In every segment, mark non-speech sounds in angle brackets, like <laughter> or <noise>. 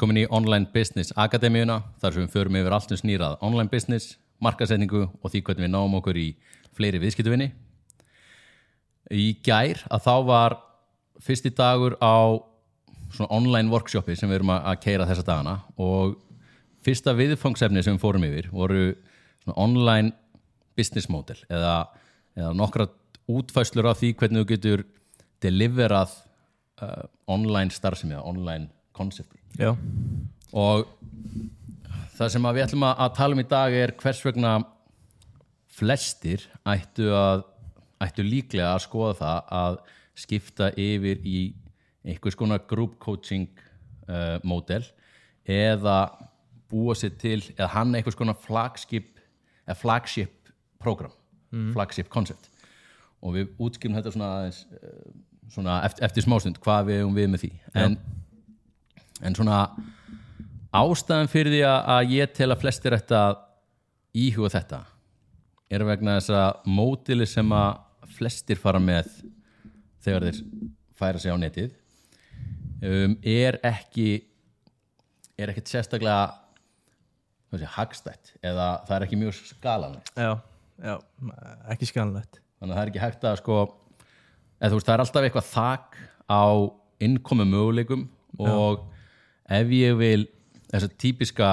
Velkomin í Online Business Akademíuna, þar sem við förum yfir allt um snýrað online business, markasetningu og því hvernig við náum okkur í fleiri viðskiptuvinni. Í gær að þá var fyrsti dagur á svona online workshopi sem við erum að keira þessa dagana og fyrsta viðfangsefni sem við fórum yfir voru svona online business model eða, eða nokkra útfæslur af því hvernig þú getur deliverað uh, online starfsemi eða online konsepti og það sem við ætlum að að tala um í dag er hvers vegna flestir ættu að ættu líklega að skoða það að skipta yfir í einhvers konar group coaching uh, model eða búa sér til eða hann einhvers konar flagship eða flagship program flagship concept. Og við útskipum þetta svona, uh, svona eftir, eftir smástund hvað við erum við með því. En, en svona ástæðan fyrir því að- ég tel að flestir að íhuga þetta er vegna þess að mótili sem að flestir fara með þegar þeir færa sig á netið um, er ekki er ekkert sérstaklega sé, hagstætt eða það er ekki mjög skalanlegt. Já, já, ekki skanlegt þannig að það er ekki hægt að sko eða þú veist það er alltaf eitthvað þak á innkomi möguleikum og ef ég vil þessa típiska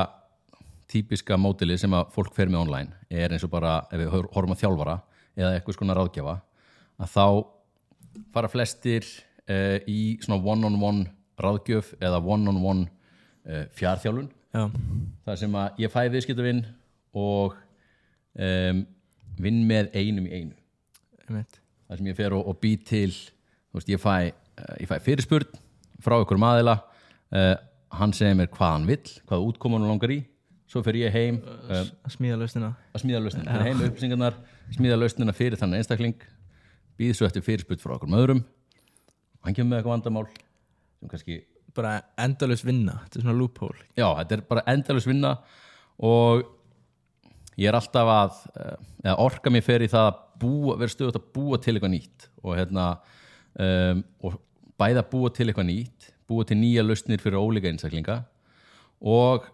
típiska mótili sem að fólk fer með online er eins og bara ef við hor- horfum að þjálfara eða eitthvað skona ráðgjafa að þá fara flestir uh, í svona one-on-one ráðgjöf eða one-on-one uh, fjárþjálfun Já, þar sem að ég fæ viðskiptavinn og um, vinn með einum í einu. Þar sem ég fer og, og bý til þú veist, ég fæ, uh, ég fæ fyrirspurn frá ykkur maðila uh, hann segir mér hvað hann vill hvað útkoman hann langar í. Svo fer ég heim að smíða lausnina. Að smíða lausnina, heim með upplýsingarnar smíða lausnina fyrir þannig einstakling býð svo eftir fyrirspurn frá okkur öðrum. Hann kemur með eitthvað vandamál sem kannski bara endalaus vinna, þetta er svona loophole. Já, þetta er bara endalus vinna og ég er alltaf að eh, eða orka mér fer í það að búa, vera stöðut að búa til eitthvað nýtt og hérna um, og bæða búa til eitthvað nýtt búa til nýja lausnir fyrir ólíka einstaklinga og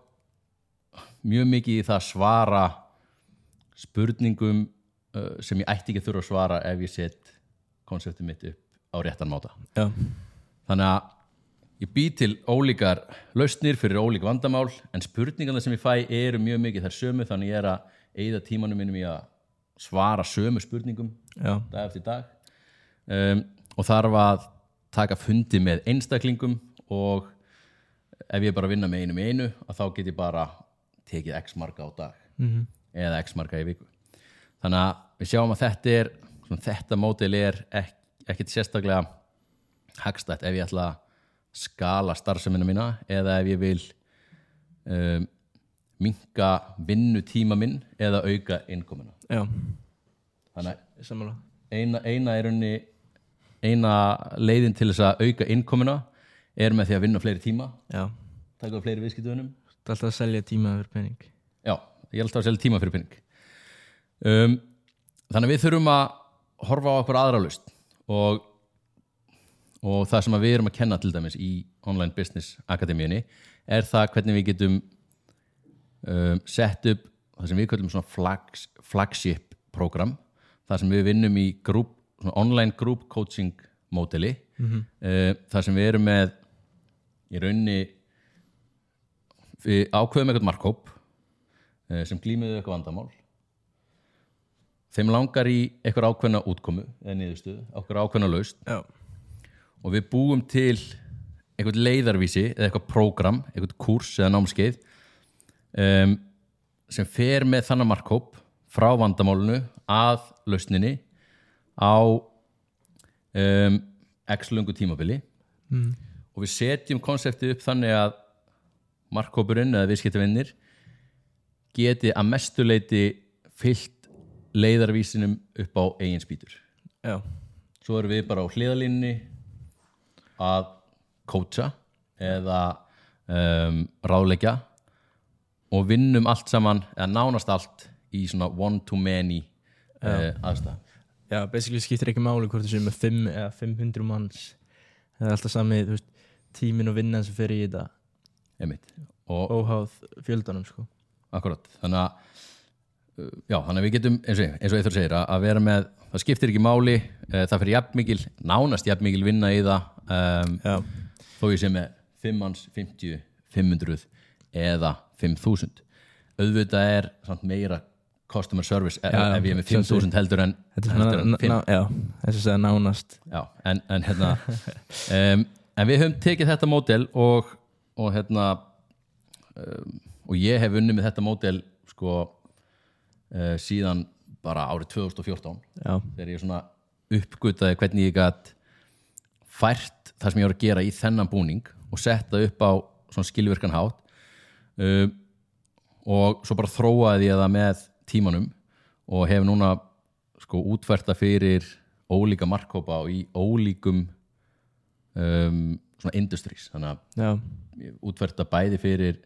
mjög mikið í það að svara spurningum uh, sem ég ætti ekki að þurfa að svara ef ég set konseptið mitt upp á réttan máta. Já, þannig að ég bý til ólíkar lausnir fyrir ólík vandamál en spurningarna sem ég fæ eru mjög mikið þær sömu þannig ég er að eigða tímanum minnum í að svara sömu spurningum já, dag eftir dag. Um, og þarf að taka fundi með einstaklingum og ef ég bara vinna með einu með einu að þá get ég bara tekið x marga á dag -hmm. eða x marga í viku. Þannig að við sjáum að þetta er svona, þetta mótil er ek, ekkit sérstaklega hagstætt ef ég ætla að skala starfsemina mína eða ef ég vil um, minka vinnutíma minn eða auka innkomuna. Já, þannig að eina, eina er unni eina leiðin til þess að auka innkomuna er með því að vinna fleiri tíma. Já, taka fleiri viðskiptunum er alltaf að selja tíma fyrir pening. Já, ég alltaf að selja tíma fyrir penning um, þannig að við þurfum að horfa á okkur aðra lust og, og það sem við erum að kenna til dæmis í Online Business Akademíunni er það hvernig við getum um, sett upp það sem við kallum svona flags, flagship program það sem við vinnum í svona online group coaching módeli mm það sem við erum með í raunni við ákveðum eitthvað markhóp uh, sem glýmiðu eitthvað vandamál. Þeim langar í eitthvað ákveðna útkomu eða niðurstöðu, eitthvað ákveðna laust Já, og við búum til eitthvað leiðarvísi eða eitthvað prógram, eitthvað kurs eða námskeið um, sem fer með þannig markhóp frá vandamálunu að lausninni á um, x lungu tímabili. Mm. og við setjum konseptið upp þannig að markhópurinn eða viðskiptavinnir geti að mestuleiti fyllt leiðarvísinum upp á eigin spýtur. Já, svo erum við bara á hliðalínni að kótsa eða um, ráðleggja og vinnum allt saman eða nánast allt í svona one to many uh, aðstæð já, basically skiptir ekki máli hvort þú séu með 5 eða 500 manns. Það er alltaf sami, þú veist tímin og vinnan sem fer í þetta. Einmitt. Og óháð fjöldanum sko. Akkurat. Þannig að uh, já, þannig að við getum eins og, eins og Eithor segir að, vera með, það skiptir ekki máli uh, það fyrir jafnmikil, nánast jafnmikil vinna í það um, þó ég sé með 5 manns, 50, 500 eða 5000 auðvitað er samt meira customer service ef, Já, já, ef ég er með sjálfsögðu. 5000 heldur en, heldur en ná, 5 ná, já, þess að segja nánast. Já, en, en hérna um, en við höfum tekið þetta mótel og, og hérna um, og ég hef unnið með þetta mótel sko uh, síðan bara árið 2014 Já, þegar ég svona uppgutaði hvernig ég gætt fært það sem ég var að gera í þennan búning og setta upp á svona skilvirkan hátt. Um, og svo bara þróaði ég það með tímanum og hef núna sko útferta fyrir ólíka markkópa og í ólíkum um, svona industries. Þannig að já, ég útferta bæði fyrir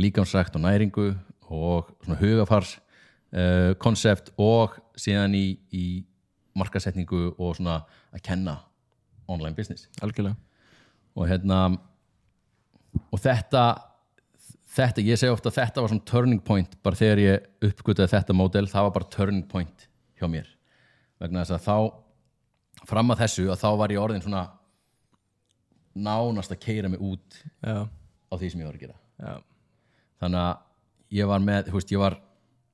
líkamsrækt og næringu og svona hugafars uh, konsept og síðan í, í markasetningu og svona að kenna online business. Algjörlega. Og hérna og þetta þetta, ég segi ofta að þetta var svona turning point bara þegar ég uppgötaði þetta módel það var bara turning point hjá mér. Vegna þess að þá fram að þessu að þá var ég orðin svona nánast að keira mig út Já, á því sem ég var að gera. Já, þannig að ég var með veist, ég var,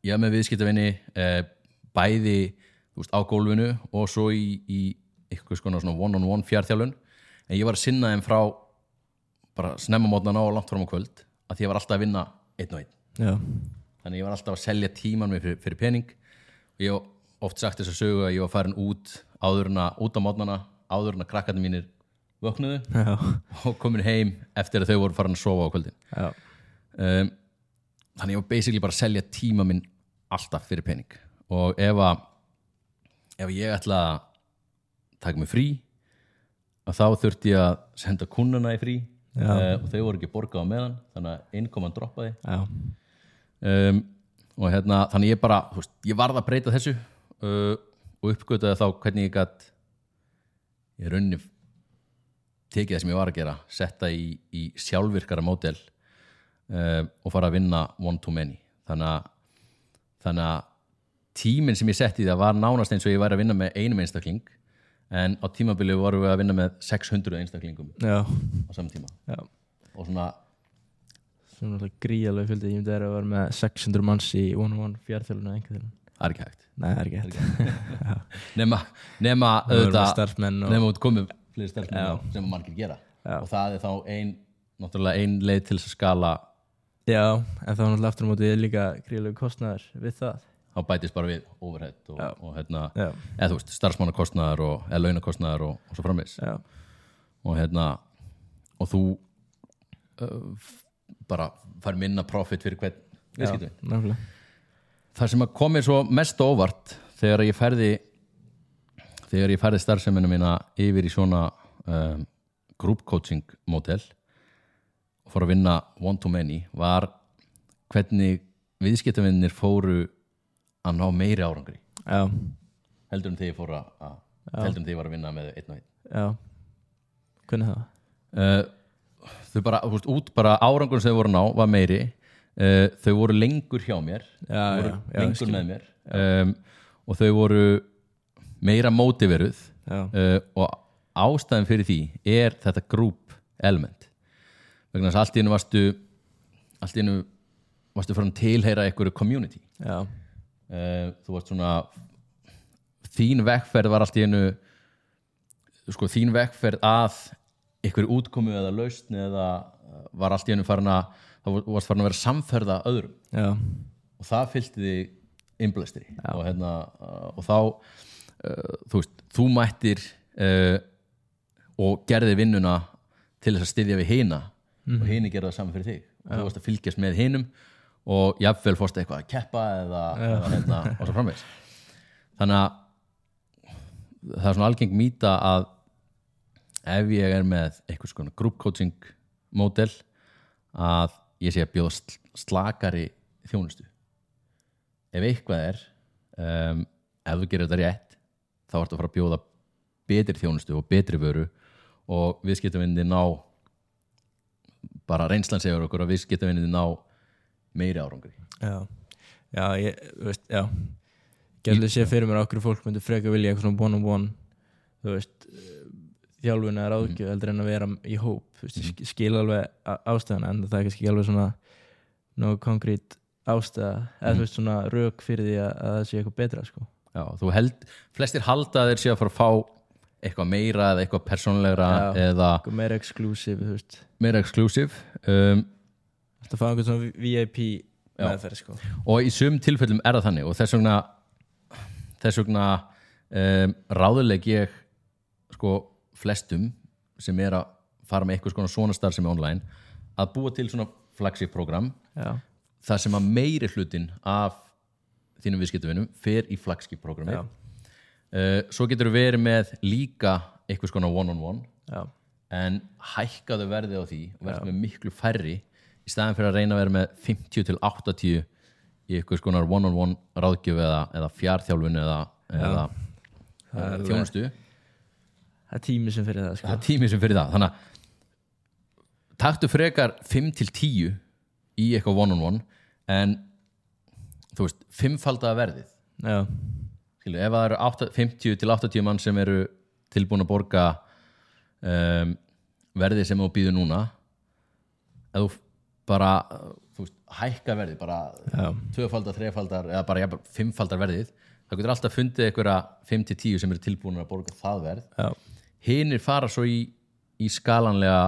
ég var með viðskiptavinni eh, bæði veist, á gólfinu og svo í, í eitthvað svona, svona one-on-one fjárþjálun en ég var að sinna þeim frá bara snemma mótnana og langt fram á kvöld að ég var alltaf að vinna einn og einn. Já, þannig ég var alltaf að selja tíman mig fyrir, fyrir pening. Og ég oft sagt þess að sögu að ég var farin út áðurna, út á mótnana áðurna krakkarnir mínir vöknuðu já, og komin heim eftir að þau voru farin að sofa á kvöldin. Um, þannig ég var basically bara að selja tíma minn alltaf fyrir pening. Og ef að ef ég ætla að taka mig frí að þá þurfti ég að senda kunnuna í frí. Uh, og þau voru ekki borgað á meðan þannig að innkoman droppaði. Um, og hérna þannig ég bara, veist, ég varð að breyta þessu uh, og uppgötaði þá hvernig ég gætt ég raunni tekið það sem ég var að gera setta í, í sjálfvirkara mótel uh, og fara að vinna one to many. Þannig að, þannig að tíminn sem ég setti það var nánast eins og ég væri að vinna með einum einstakling en á tímabilið vorum við að vinna með 600 einstaklingum já, á saman tíma. Já. Og svona, Svona alltaf gríðalegu fjöldi, ég myndi að vera með 600 manns í one-on-one fjárþjálfuna einhvern veginn það er ekki hægt. Nei, það er ekki hægt. <laughs> <laughs> Nema, nema auðvitað nema út komið fleiri starfsmenn sem margir gera. Já. og það er þá ein náttúrulega ein leið til þess að skala Já, en þá náttúrulega aftur á móti líka gríðalegu kostnæður við það þá bætist bara við overhead og, Já. og hérna, eða þú veist, starfsmannakostnaðar og eða launakostnaðar og, og svo framvis já, og hérna og þú uh, bara fær minna profit fyrir hvern viðskiptum það sem að komið svo mest óvart þegar ég færði þegar ég færði starfsemina mína yfir í svona um, group coaching model og fór að vinna one to many var hvernig viðskiptavinnir fóru að ná meiri árangri. Já, heldur en þegar ég fór að heldur en þegar ég var að vinna með einn og einn? Já. Hvernig það? uh, þau bara, þú veist, út bara árangur sem þau voru að ná var meiri. Uh, þau voru lengur hjá mér. Já, voru já, lengur með mér. Um, og þau voru meira mótiveruð. Uh, og ástæðan fyrir því er þetta group element. Vegna þess að allt í einu varstu allt í einu varstu frá að tilheyra einhverju community. Já, þú varst svona þín vegferð var allt í einu sko þín vegferð að einhverju útkomu eða lausn eða uh, var allt í einu farin að þá varst farin að vera samferða öðrum. Já, og það fylgti þig innblæstri og, hérna, uh, og þá uh, þú veist, þú mættir uh, og gerði vinnuna til þess að styðja við hina. Og hini gerði það saman fyrir þig. Og þú varst að fylgjast með hinum og jafnvel fórst eitthvað að keppa eða, eða hérna, og svo framvegs þannig að það er svona algeng mýta að ef ég er með eitthvað svona group coaching módel að ég sé að bjóða sl- slakari þjónustu. Ef eitthvað er um, ef þú gerir þetta rétt þá ertu að fara að bjóða betri þjónustu og betri vöru og viðskiptavinni ná bara reynslan segur okkur að viðskiptavinni ná meiri árangri. Já, já, ég, veist, já. Gæti sé fyrir mér okkur fólk myndi freka vilja eitthvað svona one on one þú veist þjálfun eða ráðgjöf heldur en að vera í hóp veist, ég skil alveg á- ástæðuna en það er kannski alveg svona nógu konkrét ástæða eða þú veist svona rök fyrir því að, að það sé eitthvað betra sko. Já, þú held, flestir halda þeir séu að fara að fá eitthvað meira eða eitthvað persónlegra Já. eða eitthvað meira veist. meira exclusive. Um, þetta fá einhvern svona VIP Já. meðferð sko. og í sum tilfellum er það þannig og þess vegna þess vegna um, ráðuleg ég sko flestum sem er að fara með eitthvað svona starf sem er online að búa til svona flagship program. Já, þar sem að meiri hlutin af þínum viðskiptavinum fer í flagship programmi uh, svo getur þú verið með líka eitthvað svona one on one já, en hækkaðu verðið á því og verður með miklu færri í staðin fyrir að reyna að vera með 50 til 80 í eitthvað skonar one-on-one ráðgjöf eða, eða fjárþjálfun eða, eða Það þjónustu. það er tími sem fyrir það það sko. er tími sem fyrir það. Þannig að taktu frekar 5 til 10 í eitthvað one-on-one en þú veist, fimmfaldaða verðið. Já, Skilu, ef það eru 8, 50 til 80 mann sem eru tilbúin að borga um, verðið sem þú býður núna ef þú bara veist, hækka verðið bara tvöfaldar, þrefaldar eða bara jafnvel, fimmfaldar verðið þá getur alltaf fundið einhverja 5 til 10 sem eru tilbúin að borga það verð. Já, hinir fara svo í, í skalanlega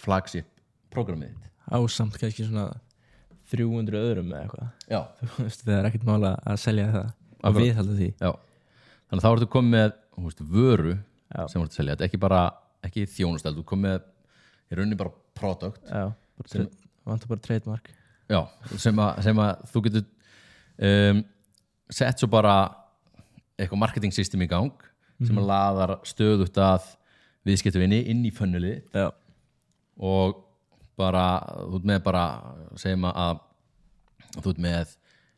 flagship programmið ásamt kannski svona 300 öðrum eða eitthvað. <laughs> Þú veist, það er ekkert mála að selja það að viðhalda því. Já. Þannig að þá ertu komið með veist, vöru Já. sem þú ert að selja, þetta er ekki bara ekki þjónusteld, þú komið með í rauninni bara product já, vantar bara trademark. Já, sem, að, sem að þú getur um, sett svo bara eitthvað marketing system í gang sem að laðar stöðugt að viðskiptavinni inn í fönnulið já, og bara, þú ert með bara segjum að þú ert með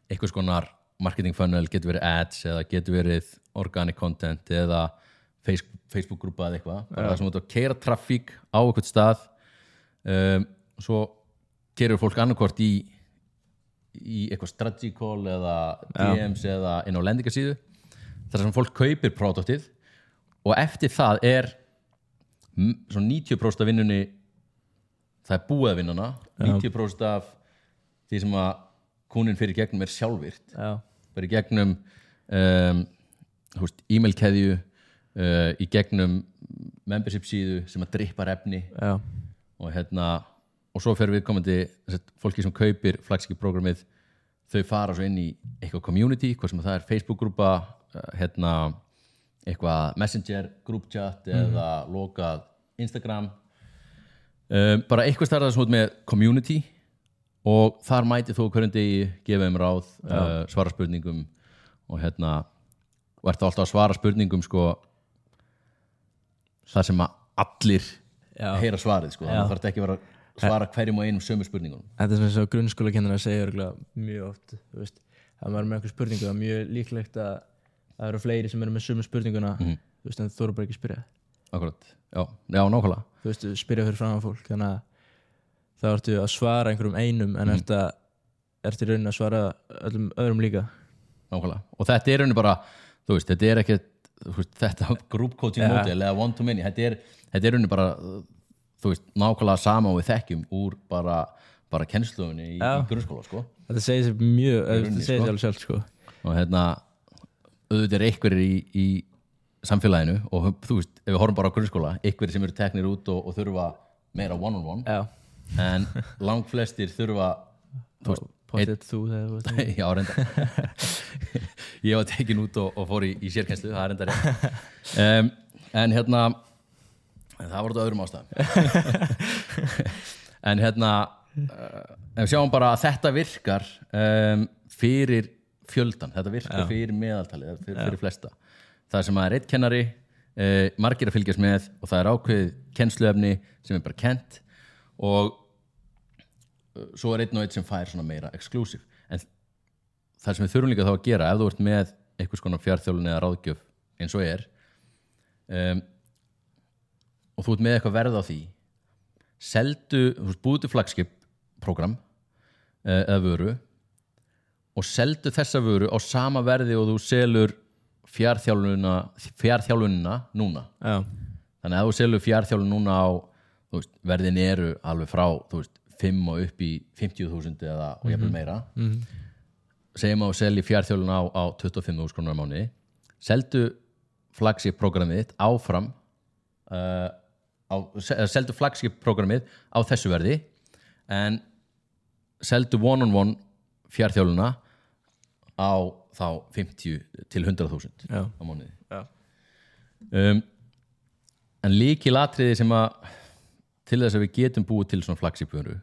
einhvers konar marketing funnel, getur verið ads eða getur verið organic content eða Facebook, Facebook grúpa eða eitthvað. Bara það sem þú ert að keira trafík á eitthvað stað. Um, svo kerur fólk annarkvort í í eitthvað strategy call eða DMs eða inn á lendingasíðu þar sem fólk kaupir produktið og eftir það er svona 90% af vinnunni það er búið að vinnuna 90% af því sem að kúnin fyrir gegnum er sjálfvirt já, í gegnum um, þú veist, e-mail-keðju uh, í gegnum membership síðu sem að drippar efni já, og hérna og svo fer við komandi fólki sem kaupir flagskip programmið þau fara svo inn í eitthvað community hvað sem það er Facebook-grúpa uh, hérna eitthvað messenger groupchat eða lokað Instagram. Um, bara eitthvað starfað sem út með community og þar mæti þú hverjum degi gefa um ráð, uh, svara spurningum og hérna ert alltaf að svara spurningum sko það sem að allir Já. heyra svarið sko, þannig að það þarf ekki að vera svara hverjum og einum sömu spurningunum þetta er svona svo grunnskóla kennara segja örugglega mjög oft þú veist, að maður er með eitthvað spurningu það er mjög líklegt að það eru fleiri sem eru með sömu spurninguna Mhm. þú veist, en þú eru bara ekki að spyrja Akkurat, já, já, nákvæmlega þú veist, spyrja fyrir fram að fólk þannig að þá ertu að svara einhverjum einum en Mhm. ertu, að- ertu í rauninni að svara öllum öðrum líka nákvæmlega, og þetta er rauninni bara þú veist, þetta er ekki veist, þetta <laughs> Ja. model eða one to many þetta er, þetta er rauninni bara þú veist, nákvæmlega sama og við þekkjum úr bara, bara kennsluðunni í, í grunnskóla sko. þetta segir sér mjög, þetta segir sko. sér alveg sjálf sko. og hérna auðvitað er einhverjir í, í samfélaginu og þú veist, ef við horfum bara á grunnskóla einhverjir sem eru teknir út og, og þurfa meira one on one já, en lang flestir þurfa þú veist, potið þú þegar <laughs> Já, reynda <laughs> Ég var tekin út og, og fór í, í sérkenslu það er reynda rétt <laughs> um, En hérna en það var þetta öðrum ástæðum. <laughs> En hérna uh, en við sjáum bara að þetta virkar um, fyrir fjöldan þetta virkar fyrir meðaltalið eða fyrir, fyrir flesta. Það sem að er eitt kennari uh, margir að fylgjast með og það er ákveðið kennsluefni sem er bara kent og svo er einn og einn sem fær svona meira exclusive. En það sem við þurfum líka þá að gera ef þú ert með einhvers konar fjárþjólun eða ráðgjöf eins og er um, og þú ert með eitthvað verð á því seldu, þú veist, búið til flagskip program uh, eða vöru og seldu þessa vöru á sama verði og þú selur fjárþjálfunina fjárþjálfunina núna. Já, þannig að þú selur fjárþjálfun núna á veist, verðin eru alveg frá veist, 5 og upp í 50.000 eða og jafnvel meira. Mhm. segjum að þú selji fjárþjálfun á, á 25.000 krónar á mánuði. Seldu flagship programmið þitt áfram uh, seldu flagship programmið á þessu verði en seldu one-on-one fjárþjálfuna á þá 50 til 100.000 já, á mánuði. Já, um, en líkilatriði sem að til þess að við getum búið til svona flagsipjöru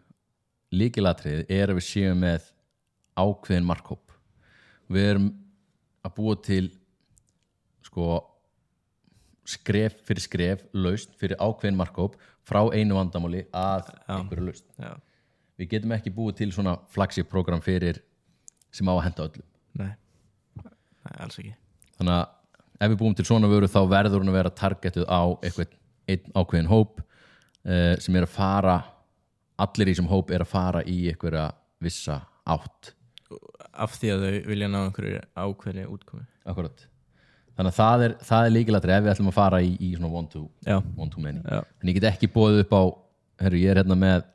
líkilatriði er að við séum með ákveðin markhóp. Við erum að búa til sko skref fyrir skref laust fyrir ákveðin markhóp frá einu vandamáli að einhverju laust já, við getum ekki búið til svona flagship program fyrir sem á að henda öllum nei. Nei, alls ekki. Þannig að ef við búum til svona vöru þá verður hún að vera targetuð á eitthvað einn ákveðin hóp uh, sem er að fara allir í þessum hóp er að fara í einhverja vissa átt. Af því að þau vilja ná einhverju ákveðni útkomi akkurat þannig að það er, það er líkilatri ef við ætlum að fara í, í svona one to, one to many. Já, en ég get ekki bóðið upp á herru, ég er hérna með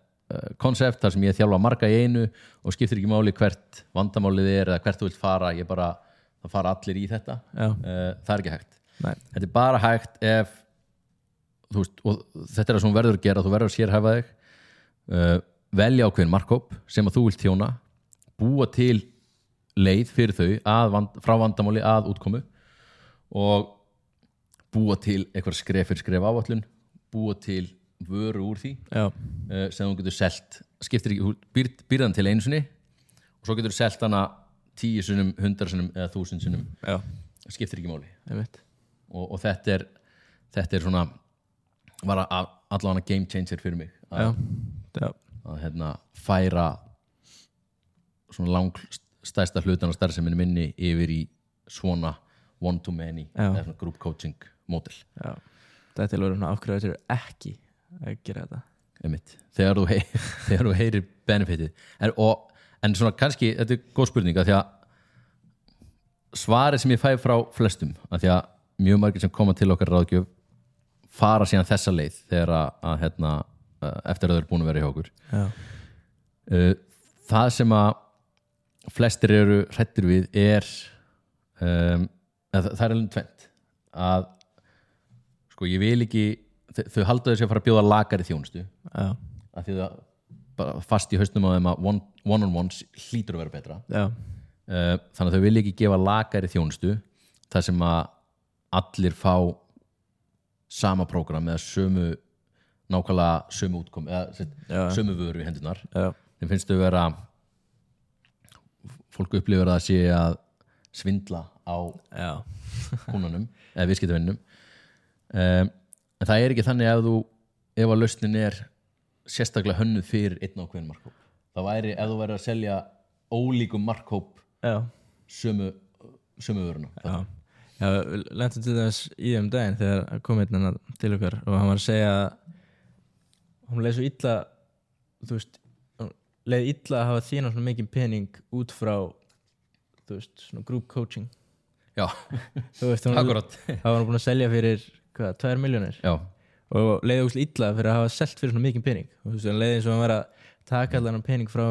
konsept þar sem ég þjálfa marga í einu og skiptir ekki máli hvert vandamálið er eða hvert þú vilt fara ég bara, það fara allir í þetta. Uh, það er ekki hægt. Nei, þetta er bara hægt ef veist, og þetta er það sem verður að gera þú verður að sérhæfa þig. Uh, velja ákveðin markkóp sem að þú vilt þjóna búa til leið fyrir þau vand, frá vandamáli að útkomu og búa til eitthvað skref fyrir skref áallun búa til vöru úr því uh, sem þú getur selt skiptir ekki, þú býr, býrðan til einu sinni og svo getur þú selt hana tíu sinnum, hundar sinnum eða þúsund sinnum. Já, skiptir ekki máli. Og, og þetta er þetta er svona var að, allavega game changer fyrir mig að, já, að hérna, færa svona lang stærsta hlutan á starfseminni minni yfir í svona one to many eða svona group coaching já. Þetta er alveg svona ákveður þetta eru ekki að gera þetta. Þegar þú, hei, <laughs> þegar þú heyrir benefitið. En, og, en svona kannski, þetta er góð spurning að því að svarið sem ég fæ frá flestum að því að mjög margir sem koma til okkar ráðgjöf fara síðan þessa leið þegar að, að hérna, uh, eftir að þau eru búin að vera hjá okkur. Já, uh, það sem að flestir eru hrættir við er um, að það er alveg tvent að sko ég vil ekki þau þau halda þessi að fara að bjóða lakari þjónustu. Já, að því það bara fast í hausnum á þeim að one- one-on-ones hlýtur að vera betra. Uh, þannig að þau vilja ekki gefa lakari þjónustu þar sem að allir fá sama prógram eða sömu nákvæmlega sömu útkom eða Já. sömu vöru í hendunar þeim finnst þau vera fólk upplifir að það sé að svindla á já, kúnanum eða viðskiptavinnum um, en það er ekki þannig ef þú ef að lausnin er sérstaklega hönnuð fyrir einn ákveðin markhóp. Það væri ef þú væri að selja ólíkum markhóp já, sömu, sömu vöruna. Já. Við lentum til þess í þeim daginn þegar hann kom einn til okkar og hann var að segja að hún leið svo illa þú veist, hún leið illa að hafa þína svona mikið pening út frá þú veist, svona group coaching. Já, <laughs> þú veist, hún akkurat. <laughs> hafa hann búin að selja fyrir hvað, 2 miljónir já, og leiði ógst illa fyrir að hafa selt fyrir svona mikið pening. Og þú veist, hann leiði eins og hann var að taka allan hann pening frá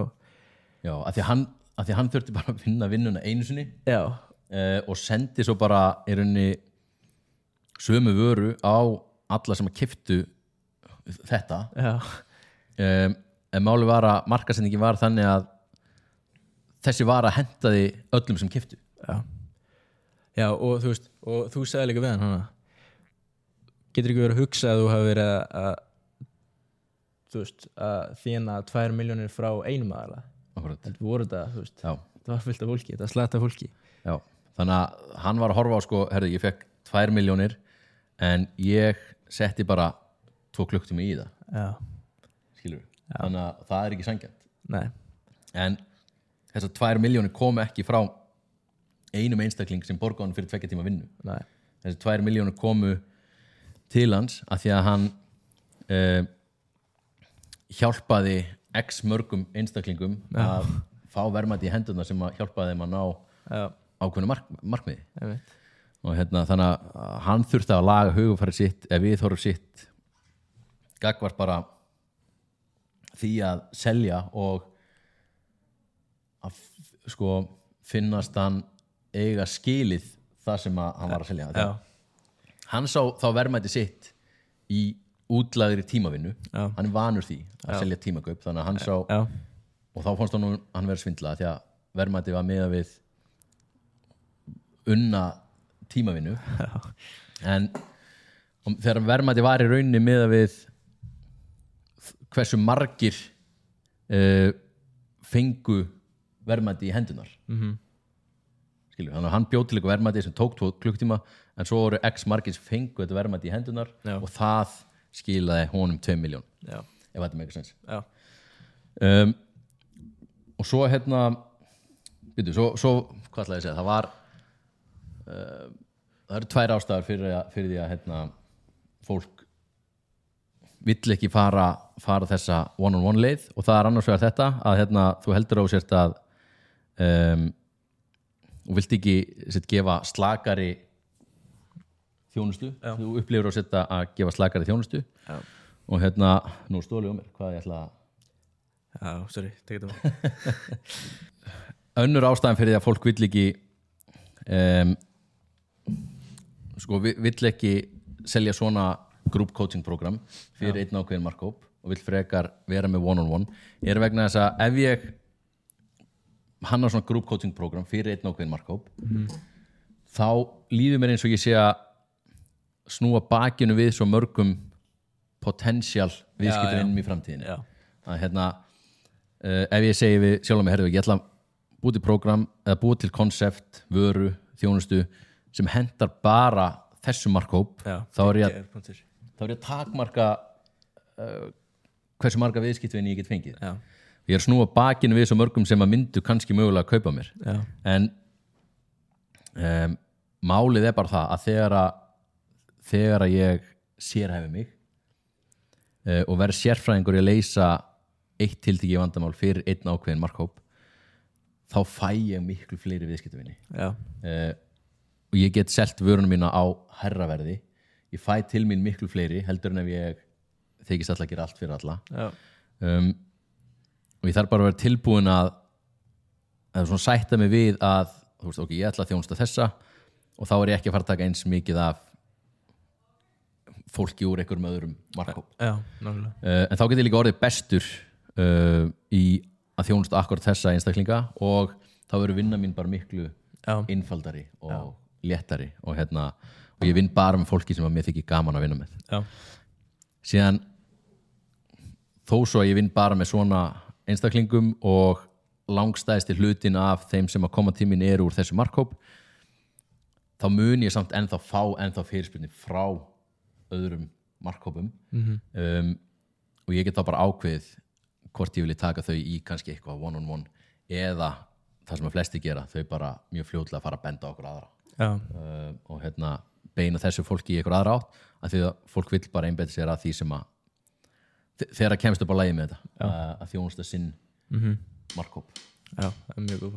já, að því að hann, að því að hann þurfti bara að vinna vinnuna einu sinni. Já, uh, og sendi svo bara í rauninni sömu vöru á alla sem að kiftu þetta. Já, um, en máli var að markasendingin var þannig að þessi vara hentaði öllum sem kiftu já. Já, og þú veist, og þú sagði líka við hann hana getur ekki verið að hugsa að þú hafi verið að, að þú veist, að þjána 2 miljónir frá einum aðala þetta voru þetta, þetta var fullt af fólki þetta var slata fólki. Já. þannig að hann var að horfa á sko, herðu, ég fekk 2 miljónir en ég setti bara 2 klukktíma í það. Já, skilur þannig að það er ekki sangjant nei, en þessar 2 miljónir kom ekki frá einum einstakling sem borga hann fyrir tvekja tíma vinnu. Nei. Þessi 2 miljónir komu til hans af því að hann uh, hjálpaði x mörgum einstaklingum að fá verðmæti í hendurna sem að hjálpaði þeim að ná já, ákveðnu mark, markmiði. Einmitt. Og hérna þannig að hann þurfti að laga hugufæri sitt ef við þorfum sitt gagvart bara því að selja og að sko finnast hann eiga skilið það sem að hann var að selja. Þegar hann sá þá verðmæti sitt í útlagri tímavinnu. Já. hann er vanur því að selja tímakaup þannig að hann sá já, og þá fannst hann hann vera svindla því að verðmæti var meða við unna tímavinnu. En þegar verðmæti var í rauninni meða við hversu margir uh, fengu verðmæti í hendunar mhm, skilju, þannig að hann bjóð til eitthvað verðmæti sem tók tvo klukktíma en svo voru x margir sem fengu þetta verðmæti í hendunar Já. og það skilaði honum 2 miljón ef þetta með eitthvað sens um, og svo hérna byrju, svo, svo hvað ætlaði ég að segja, það var uh, það eru tvær ástæður fyrir, fyrir því að hérna, fólk vill ekki fara, fara þessa one-on-one leið. Og það er annars vegar þetta að hérna, þú heldur á sért að um, og vilt ekki sett, gefa slakari þjónustu? Já. þú upplifur á sért að gefa slakari þjónustu. Já, og hérna, nú stóli um mér hvað ég ætla að já, sorry, tekið það <laughs> önnur ástæðan fyrir því að fólk vill ekki um, sko vi- vill ekki selja svona group coaching program fyrir einn ákveðin markkóp og vill frekar vera með one on one er vegna þess að ef ég hann á svona group coaching program fyrir einn ákveðin markkóp þá líður mér eins og ég sé að snúa bakinu við svo mörgum potential viðskiptunum í framtíðinu að hérna uh, ef ég segi við sjálf mig, herðu, ég ætla að búið til program eða búið til konsept, vöru, þjónustu sem hendar bara þessu markhóp já þá er ég að, er að takmarka uh, hversu marga viðskiptvinni ég get fengið. Já, ég er snúa bakinu við svo mörgum sem að myndu kannski mögulega að kaupa mér. Já, en um, málið er bara það að þegar að þegar að ég sérhæfi mig uh, og verð sérfræðingur í að leysa eitt tiltekki vandamál fyrir einn ákveðin markhóp þá fæ ég miklu fleiri viðskiptavinni já, uh, og ég get selt vörunum mína á herraverði ég fæ til mín miklu fleiri heldur en ef ég þykist alltaf að gera allt fyrir alla. Um, og ég þarf bara að vera tilbúin að að svona sætta mig við að þú veist, ok, ég ætla að þjónusta þessa og þá er ég ekki að fara að taka eins mikið af fólki úr einhverjum öðrum já, nákvæmlega. Uh, en þá get ég líka orðið bestur uh, í að þjónusta akkurat þessa einstaklinga og þá verður vinna mín bara miklu já, einfaldari og léttari og hérna og ég vinn bara með fólki sem að mér þykir gaman að vinna með. Já, síðan þó svo að ég vinn bara með svona einstaklingum og langstæðsti hlutin af þeim sem að koma tímin eru úr þessu markhóp þá mun ég samt ennþá fá ennþá fyrirspilni frá öðrum markhópum. Um, og ég get þá bara ákveðið hvort ég vilji taka þau í kannski eitthvað one on one eða það sem að flesti gera, þau bara mjög fljótlega fara að benda okkur aðra. Já, uh, og hérna beina þessu fólki í einhver aðra átt af því að fólk vill bara einbæta sér að því sem að þegar það kemst upp á lægi með þetta að, að þjónusta sinn mm -hmm. markkóp Já, það er mjög góð